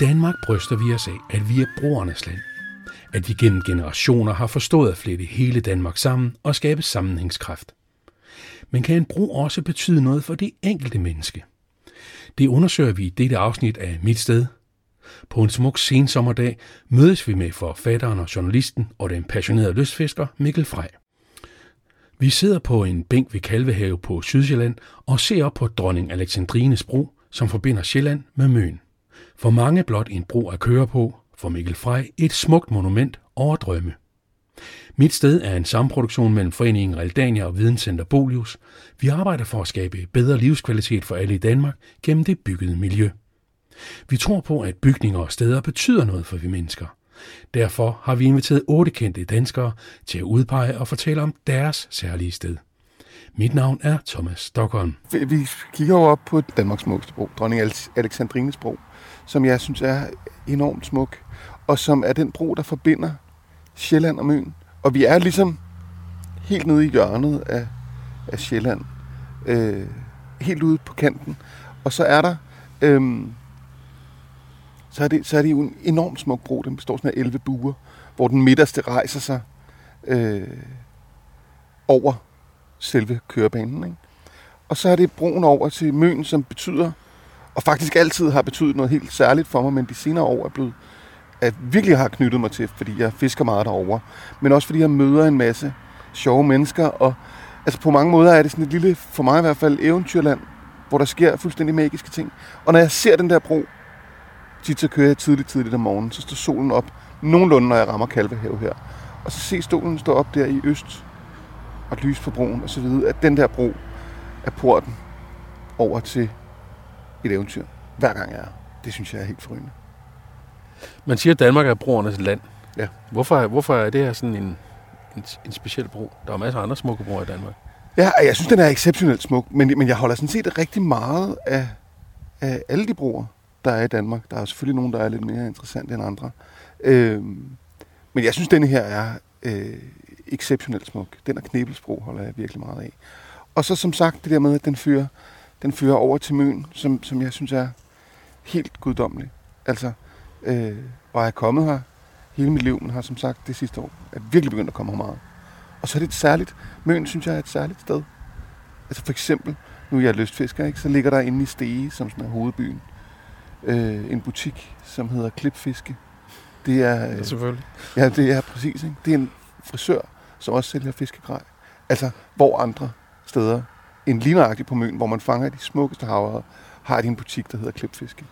Danmark bryster vi os af, at vi er broernes land. At vi gennem generationer har forstået at flette hele Danmark sammen og skabe sammenhængskraft. Men kan en bro også betyde noget for det enkelte menneske? Det undersøger vi i dette afsnit af Mit Sted. På en smuk sensommerdag mødes vi med forfatteren og journalisten og den passionerede lystfisker Mikkel Frej. Vi sidder på en bænk ved Kalvehave på Sydsjælland og ser op på dronning Alexandrines bro, som forbinder Sjælland med Møn. For mange blot en bro at køre på, for Mikkel Frej et smukt monument over drømme. Mit sted er en samproduktion mellem Foreningen Realdania og Videnscenter Bolius. Vi arbejder for at skabe bedre livskvalitet for alle i Danmark gennem det byggede miljø. Vi tror på, at bygninger og steder betyder noget for vi mennesker. Derfor har vi inviteret otte kendte danskere til at udpege og fortælle om deres særlige sted. Mit navn er Thomas Stockholm. Vi kigger jo op på Danmarks smukkeste bro, dronning Alexandrines bro, som jeg synes er enormt smuk, og som er den bro, der forbinder Sjælland og Møn. Og vi er ligesom helt nede i hjørnet af, af Sjælland, øh, helt ude på kanten. Og så er der, øh, så er det, så er det jo en enormt smuk bro. Den består sådan af 11 buer, hvor den midterste rejser sig øh, over selve kørebanen. Ikke? Og så er det broen over til Møn, som betyder, og faktisk altid har betydet noget helt særligt for mig, men de senere år er blevet, at virkelig har knyttet mig til, fordi jeg fisker meget derovre. Men også fordi jeg møder en masse sjove mennesker, og altså på mange måder er det sådan et lille, for mig i hvert fald, eventyrland, hvor der sker fuldstændig magiske ting. Og når jeg ser den der bro, tit så kører jeg tidligt, tidligt om morgenen, så står solen op nogenlunde, når jeg rammer Kalvehave her. Og så ser solen stå op der i øst, og lys på broen og så videre, at den der bro er porten over til et eventyr. Hver gang jeg er. Det synes jeg er helt forrygende. Man siger, at Danmark er broernes land. Ja. Hvorfor, hvorfor er det her sådan en, en, en speciel bro? Der er masser af andre smukke broer i Danmark. Ja, jeg synes, den er exceptionelt smuk, men, men jeg holder sådan set rigtig meget af, af alle de broer, der er i Danmark. Der er selvfølgelig nogen, der er lidt mere interessante end andre. Øhm, men jeg synes, denne her er øh, exceptionelt smuk. Den og Knebelsbro holder jeg virkelig meget af. Og så som sagt det der med, at den fører, den fører over til Møn, som, som jeg synes er helt guddommelig. Altså, øh, og jeg er kommet her hele mit liv, men har som sagt det sidste år er virkelig begyndt at komme her meget. Og så er det et særligt, Møn synes jeg er et særligt sted. Altså for eksempel, nu er jeg lystfisker, ikke? så ligger der inde i Stege, som sådan er hovedbyen, øh, en butik, som hedder Klipfiske. Det er, øh, ja, selvfølgelig. Ja, det er præcis. Ikke? Det er en frisør, som også sælger fiskegrej. Altså, hvor andre steder, en lignagtig på Møn, hvor man fanger de smukkeste havre, har de en butik, der hedder Klipfiske.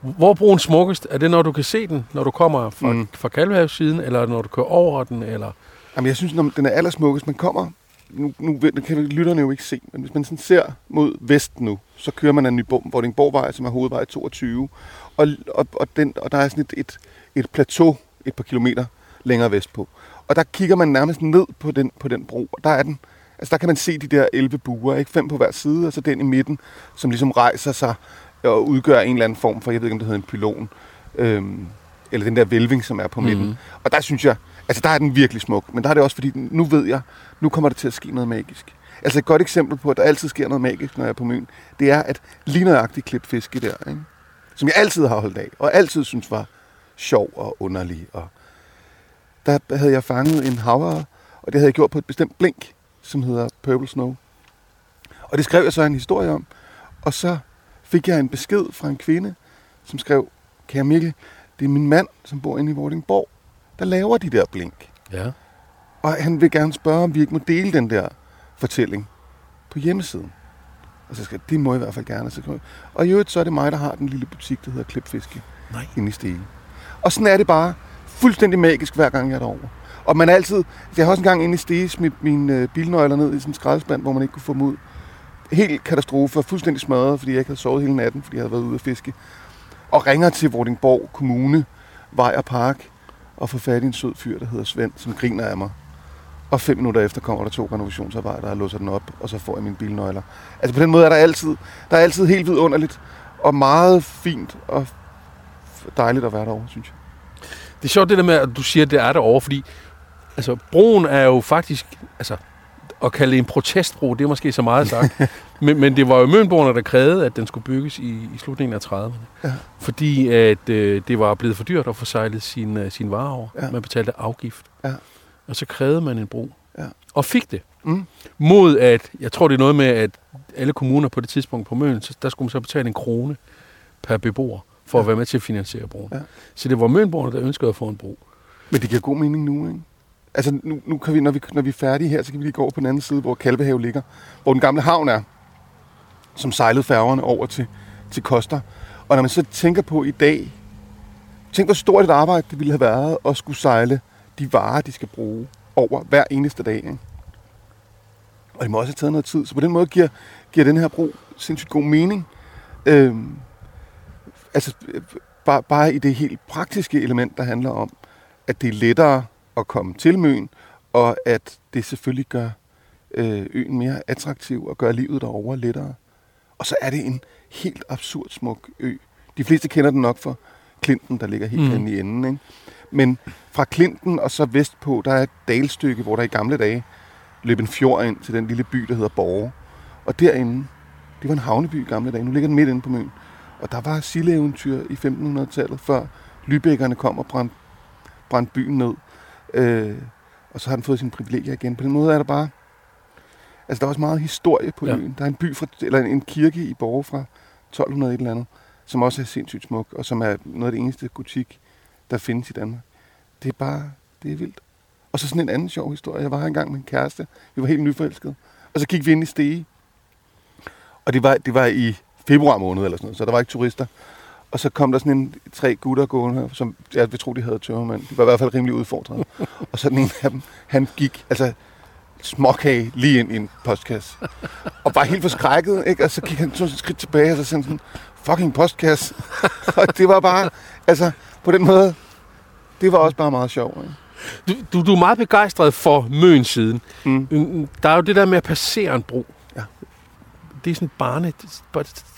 Hvor er broen smukkest? Er det, når du kan se den, når du kommer fra, mm. fra Kalvehavssiden, eller når du kører over den? Eller? Jamen, jeg synes, når den er allersmukkest, man kommer nu, nu kan lytterne jo ikke se, men hvis man sådan ser mod vest nu, så kører man af Vordingborgvej, som er hovedvej 22, og, og, og, den, og der er sådan et, et, et plateau et par kilometer længere vestpå. Og der kigger man nærmest ned på den, på den bro, og der er den, altså der kan man se de der 11 buer, ikke? Fem på hver side, og så den i midten, som ligesom rejser sig og udgør en eller anden form for, jeg ved ikke om det hedder en pylon, øhm, eller den der vælving, som er på midten. Mm. Og der synes jeg, altså der er den virkelig smuk, men der er det også fordi, nu ved jeg, nu kommer der til at ske noget magisk. Altså et godt eksempel på, at der altid sker noget magisk, når jeg er på Møn, det er, at lige nøjagtigt klipfiske der, ikke? som jeg altid har holdt af, og altid synes var sjov og underlig. Og der havde jeg fanget en havre, og det havde jeg gjort på et bestemt blink, som hedder Purple Snow. Og det skrev jeg så en historie om, og så fik jeg en besked fra en kvinde, som skrev, kære Mikkel, det er min mand, som bor inde i Vordingborg, der laver de der blink. Ja. Og han vil gerne spørge, om vi ikke må dele den der fortælling på hjemmesiden. Og så skal det må jeg i hvert fald gerne. Så og i øvrigt, så er det mig, der har den lille butik, der hedder Klipfiske. Nej. Inde i Stege. Og sådan er det bare fuldstændig magisk, hver gang jeg er derovre. Og man altid... Jeg har også engang inde i Stege smidt mine øh, bilnøgler ned i sådan en skraldespand, hvor man ikke kunne få dem ud. Helt katastrofe, fuldstændig smadret, fordi jeg ikke havde sovet hele natten, fordi jeg havde været ude at fiske. Og ringer til Vordingborg Kommune, Vej og Park, og får fat i en sød fyr, der hedder Svend, som griner af mig. Og fem minutter efter kommer der to renovationsarbejdere og låser den op, og så får jeg mine bilnøgler. Altså på den måde er der altid, der er altid helt vidunderligt, og meget fint og dejligt at være derovre, synes jeg. Det er sjovt det der med, at du siger, at det er derovre, fordi altså, broen er jo faktisk, altså, at kalde det en protestbro, det er måske så meget sagt. men, men det var jo mønborgerne, der krævede, at den skulle bygges i, i slutningen af 30'erne. Ja. Fordi at øh, det var blevet for dyrt at få sejlet sin, øh, sin varer over. Ja. Man betalte afgift. Ja. Og så krævede man en bro. Ja. Og fik det. Mm. Mod at, jeg tror det er noget med, at alle kommuner på det tidspunkt på Møn, så der skulle man så betale en krone per beboer, for ja. at være med til at finansiere broen. Ja. Så det var Mønborgerne, der ønskede at få en bro. Men det giver god mening nu, ikke? Altså, nu, nu kan vi, når, vi, når vi er færdige her, så kan vi lige gå over på den anden side, hvor Kalvehave ligger. Hvor den gamle havn er, som sejlede færgerne over til, til Koster. Og når man så tænker på i dag, tænk hvor stort et arbejde det ville have været at skulle sejle de varer, de skal bruge over hver eneste dag. Ikke? Og det må også have taget noget tid. Så på den måde giver, giver den her bro sindssygt god mening. Øhm, altså, øh, bare, bare i det helt praktiske element, der handler om, at det er lettere at komme til Møn, og at det selvfølgelig gør øh, øen mere attraktiv og gør livet derovre lettere. Og så er det en helt absurd smuk ø. De fleste kender den nok for Klinten, der ligger helt Mm. henne i enden. Ikke? Men fra Klinten og så vestpå, der er et dalstykke, hvor der i gamle dage løb en fjord ind til den lille by, der hedder Borge. Og derinde, det var en havneby i gamle dage. Nu ligger den midt inde på Møn. Og der var silleeventyr i 1500-tallet, før lybækkerne kom og brændte, brændte byen ned. Øh, og så har den fået sine privilegier igen. På den måde er der bare... Altså, der er også meget historie på Ja. øen. Der er en by fra, eller en kirke i Borge fra 1200 et eller andet, som også er sindssygt smuk, og som er noget af det eneste gotik, der findes i Danmark. Det er bare... Det er vildt. Og så sådan en anden sjov historie. Jeg var her engang med en kæreste. Vi var helt nyforelskede. Og så gik vi ind i Stege. Og det var, det var i februar måned eller sådan noget, så der var ikke turister. Og så kom der sådan en tre gutter gående som jeg vil tro, de havde tørremand. De var i hvert fald rimelig udfordret. og så den ene af dem, han gik altså småkage lige ind i en postkasse. Og var helt forskrækket, ikke? Og så gik han sådan et skridt tilbage, og så sendte sådan, fucking postkasse. og det var bare, altså på den måde, det var også bare meget sjovt. Ikke? Du, du, du er meget begejstret for Møn-siden. Mm. Mm, Der er jo det der med at passere en bro. Ja. Det er sådan barne... Det,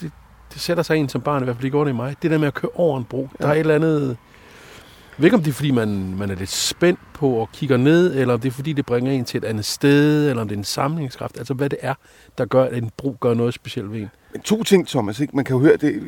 det, det, sætter sig ind som barn, i hvert fald det går det i mig. Det der med at køre over en bro. Ja. Der er et eller andet... Jeg ved ikke, om det er, fordi man, man er lidt spændt på og kigger ned, eller om det er, fordi det bringer en til et andet sted, eller om det er en samlingskraft. Altså, hvad det er, der gør, at en bro gør noget specielt ved en. To ting, Thomas. Ikke? Man kan jo høre det,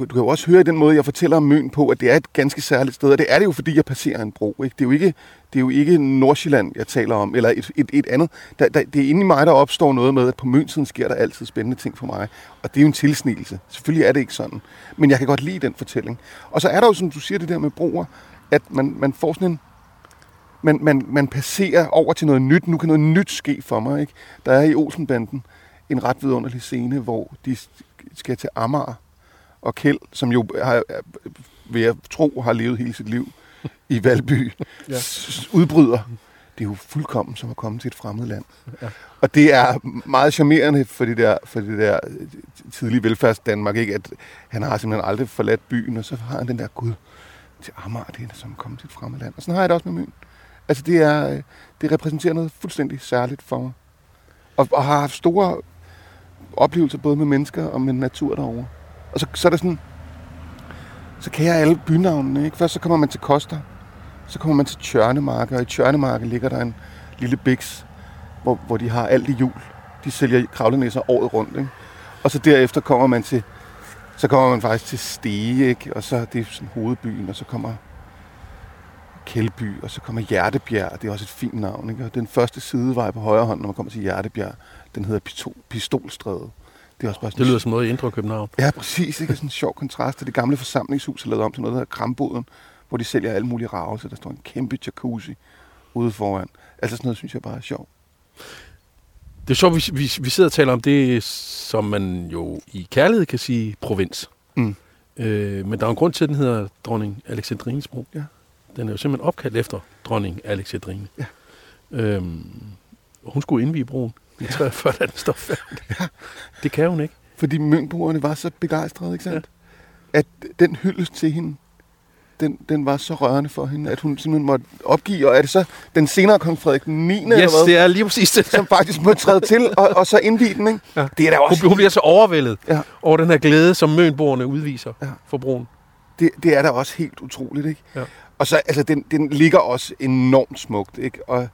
du kan jo også høre den måde, jeg fortæller om Møn på, at det er et ganske særligt sted. Og det er det jo, fordi jeg passerer en bro. Ikke? Det, er jo ikke, det er jo ikke Nordsjælland, jeg taler om, eller et, et, et andet. Der, der, det er inde i mig, der opstår noget med, at på Mønsiden sker der altid spændende ting for mig. Og det er jo en tilsnigelse. Selvfølgelig er det ikke sådan. Men jeg kan godt lide den fortælling. Og så er der jo, som du siger, det der med broer, at man, man får sådan en man, man, man passerer over til noget nyt. Nu kan noget nyt ske for mig. Ikke? Der er i Olsenbanden en ret vidunderlig scene, hvor de skal til Amager og Kjeld, som jo har, vil jeg tro, har levet hele sit liv i Valby, Ja. udbryder. Det er jo fuldkommen som at komme til et fremmed land. Ja. Og det er meget charmerende for det der, for det der tidlige velfærds Danmark, ikke? at han har simpelthen aldrig forladt byen, og så har han den der gud til Amager, det er som at komme til et fremmed land. Og sådan har jeg det også med Møn. Altså det, er, øh, det repræsenterer noget fuldstændig særligt for mig. Og, og har haft store oplevelser både med mennesker og med natur derovre. Og så, så er der sådan, så kan jeg alle bynavnene. Ikke? Først så kommer man til Koster, så kommer man til Tjørnemarke, og i Tjørnemarke ligger der en lille biks, hvor, hvor de har alt i jul. De sælger kravlenæsser året rundt. Ikke? Og så derefter kommer man til, så kommer man faktisk til Stege, ikke? og så det er sådan hovedbyen, og så kommer Kældby, og så kommer Hjertebjerg, det er også et fint navn. Ikke? Og den første sidevej på højre hånd, når man kommer til Hjertebjerg, den hedder Pistol, Pistolstræde. Det er også bare sådan Det lyder som noget i Indre København. Ja, præcis. Ikke? Sådan en sjov kontrast det gamle forsamlingshus, er lavet om til noget, der hedder Kramboden, hvor de sælger alle mulige ravelser. Der står en kæmpe jacuzzi ude foran. Altså sådan noget, synes jeg bare er sjovt. Det er sjovt, vi, vi, vi sidder og taler om det, som man jo i kærlighed kan sige provins. Mm. Øh, men der er en grund til, at den hedder dronning Alexandrines bro. Ja. Den er jo simpelthen opkaldt efter dronning Alexandrine. Ja. Øhm, hun skulle indvige broen i 43, da den står færdig. Ja. Det kan hun ikke. Fordi møntboerne var så begejstrede, ikke sandt? Ja. At den hyldest til hende, den, den var så rørende for hende, at hun simpelthen måtte opgive. Og er det så den senere kong Frederik 9. eller Yes, hvad, det er lige præcis det. som faktisk må træde til og, og så indvige den, ikke? Ja. Det er da Hun, også, hun bliver så overvældet Ja. over den her glæde, som mønboerne udviser Ja. for broen. det, det er da også helt utroligt, ikke? Ja. Og så, altså, den, den ligger også enormt smukt, ikke? Og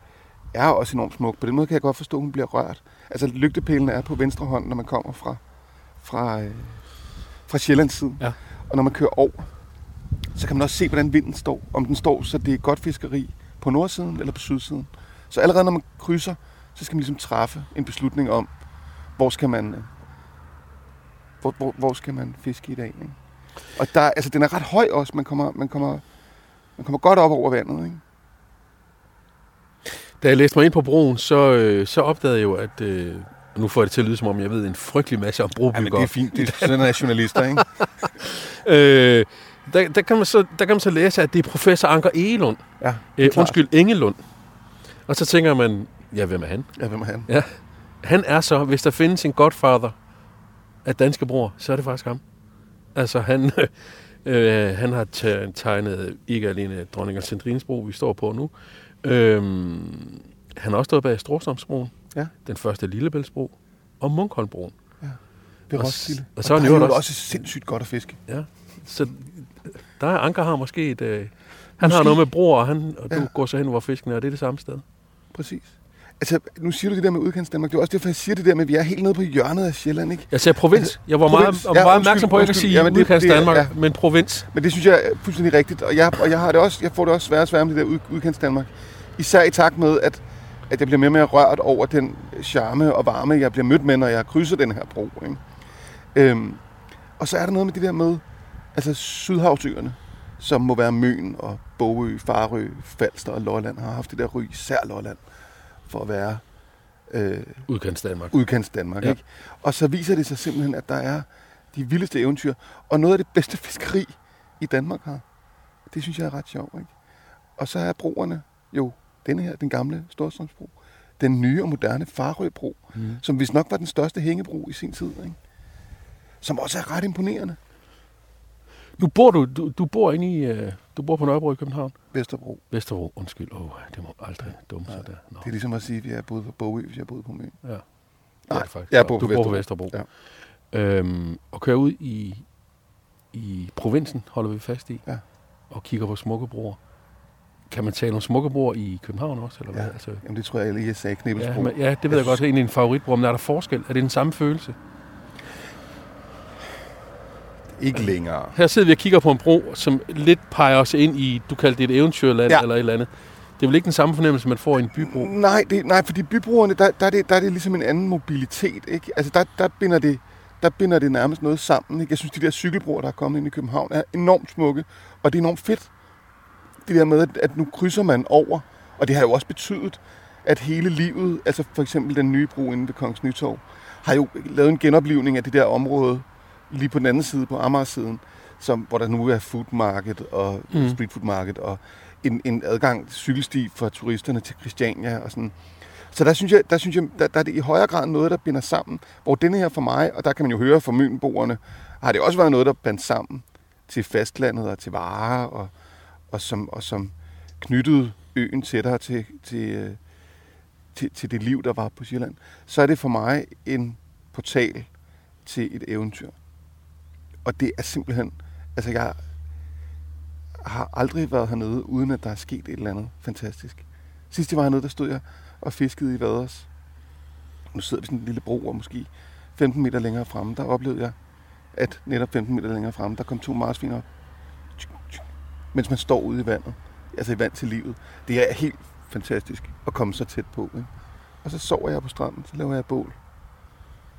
er også enormt smuk. På den måde kan jeg godt forstå, at hun bliver rørt. Altså, lygtepælene er på venstre hånd, når man kommer fra, fra, øh, fra Sjællands side. Ja. Og når man kører over, så kan man også se, hvordan vinden står. Om den står, så det er godt fiskeri på nordsiden eller på sydsiden. Så allerede når man krydser, så skal man ligesom træffe en beslutning om, hvor skal man, øh, hvor, hvor, hvor skal man fiske i dag. Ikke? Og der, altså, den er ret høj også. Man kommer, man kommer, man kommer godt op over vandet. Ikke? Da jeg læste mig ind på broen, så, øh, så opdagede jeg jo, at... Øh, nu får jeg det til at lyde, som om jeg ved en frygtelig masse om Ja, men brobyggere. det er fint. Det er sådan er journalister, ikke? Øh, der, der, kan man så, der kan man så læse, at det er professor Anker Egelund. Ja, Øh, undskyld, Engelund. Og så tænker man, ja, hvem er han? Ja, hvem er han? Ja. Han er så, hvis der findes en godfather af danske bror, så er det faktisk ham. Altså, han, øh, han har te- tegnet ikke alene dronning Sandrines bro, vi står på nu. Øhm, han har også stået bag Storstrømsbroen, Ja. den første Lillebæltsbro, og Munkholmbroen. Ved Og s- Roskilde. og så er der jo jo også- også sindssygt godt at fiske. Ja. Så der er Anker har måske et... Øh, han har Måske. noget med broer, og, han, og du Ja. går så hen, hvor fisken er, og det er det samme sted. Præcis. Altså, nu siger du det der med udkants Danmark. Det er også derfor, jeg siger det der med, at vi er helt nede på hjørnet af Sjælland, ikke? Jeg sagde provins. Jeg var Provins. meget, jeg var Ja, meget opmærksom på at sige Jamen, det- udkast det er- Danmark, ja. men provins. Men det synes jeg er fuldstændig rigtigt, og jeg, og jeg, har det også, jeg får det også sværere og sværere med det der ud, udkants Danmark. Især i takt med, at, at jeg bliver mere og mere rørt over den charme og varme, jeg bliver mødt med, når jeg krydser den her bro. Ikke? Øhm, og så er der noget med det der med, altså Sydhavsøerne, som må være Møn og Bogø, Farø, Falster og Lolland, har haft det der ry, især Lolland, for at være øh, Udkants Danmark. udkants Danmark. Ja. Ikke? Og så viser det sig simpelthen, at der er de vildeste eventyr, og noget af det bedste fiskeri i Danmark har. Det synes jeg er ret sjovt. Ikke? Og så er broerne jo denne her, den gamle Storstrømsbro, den nye og moderne Farøbro, Mm. som vist nok var den største hængebro i sin tid. Ikke? Som også er ret imponerende. Nu bor du, du, du bor inde i, uh, du bor på Nørrebro i København. Vesterbro. Vesterbro, undskyld. Åh, oh, det må aldrig dumme sig der. Nå. Det er ligesom at sige, at er boet på Bogø, hvis jeg boet på Møn. Ja. Det Nej, er det faktisk. jeg bor du på bor på Vesterbro. Vesterbro. Ja. Øhm, og kører ud i, i provinsen, holder vi fast i, Ja. og kigger på smukke broer. Kan man tale om smukke broer i København også? Eller hvad? Ja. Altså, Jamen det tror jeg lige, jeg sagde ja, Knebelsbro. men, ja, det ved jeg godt. Det er egentlig en favoritbro, men er der forskel? Er det den samme følelse? Ikke længere. Her sidder vi og kigger på en bro, som lidt peger os ind i, du kaldte det et eventyrland ja. Eller et eller andet. Det er vel ikke den samme fornemmelse, man får i en bybro? Nej, det, nej fordi bybroerne, der, der, er det, der er det ligesom en anden mobilitet. Ikke? Altså der, der, binder det, der binder det nærmest noget sammen. Ikke? Jeg synes, de der cykelbroer, der er kommet ind i København, er enormt smukke. Og det er enormt fedt. Det der med, at, at nu krydser man over. Og det har jo også betydet, at hele livet, altså for eksempel den nye bro inde ved Kongens Nytorv, har jo lavet en genoplivning af det der område lige på den anden side, på Amager-siden, som, hvor der nu er food market og Mm. street food market og en, en adgang cykelsti for turisterne til Christiania og sådan. Så der synes jeg, der, synes jeg der, der er det i højere grad noget, der binder sammen. Hvor denne her for mig, og der kan man jo høre fra mønboerne, har det også været noget, der bandt sammen til fastlandet og til varer, og, og, som, og som knyttede øen tættere til, til, øh, til, til det liv, der var på Sjælland. Så er det for mig en portal til et eventyr. Og det er simpelthen, altså jeg har aldrig været hernede, uden at der er sket et eller andet fantastisk. Sidst jeg var hernede, der stod jeg og fiskede i Vaders. Nu sidder vi sådan en lille bro, og måske 15 meter længere fremme, der oplevede jeg, at netop 15 meter længere fremme, der kom to marsvin op. Mens man står ude i vandet. Altså i vand til livet. Det er helt fantastisk at komme så tæt på. Ikke? Og så sover jeg på stranden, så laver jeg bål.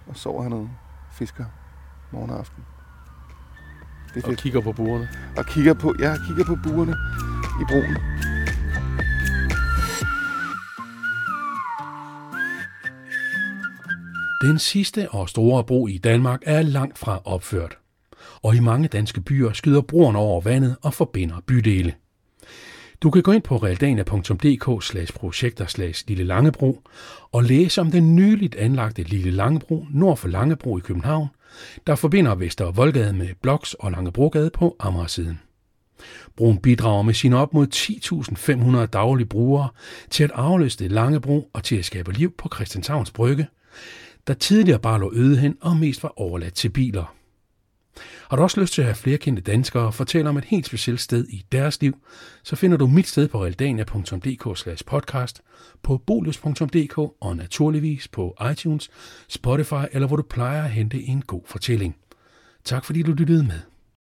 Og sover hernede. Fisker morgen og aften. Det er Og fedt. kigger på burerne. Og kigger på, jeg kigger på burene i broen. Den sidste og store bro i Danmark er langt fra opført. Og i mange danske byer skyder broerne over vandet og forbinder bydele. Du kan gå ind på realdania.dk projekter Lille Langebro og læse om den nyligt anlagte Lille Langebro nord for Langebro i København, der forbinder Vester Voldgade med Bloks og Langebrogade på Amagersiden. Broen bidrager med sine op mod 10.500 daglige brugere til at afløse Langebro og til at skabe liv på Christianshavns Brygge, der tidligere bare lå øde hen og mest var overladt til biler. Har du også lyst til at have flere kendte danskere fortælle om et helt specielt sted i deres liv, så finder du mit sted på realdania.dk podcast, på bolus.dk og naturligvis på iTunes, Spotify eller hvor du plejer at hente en god fortælling. Tak fordi du lyttede med.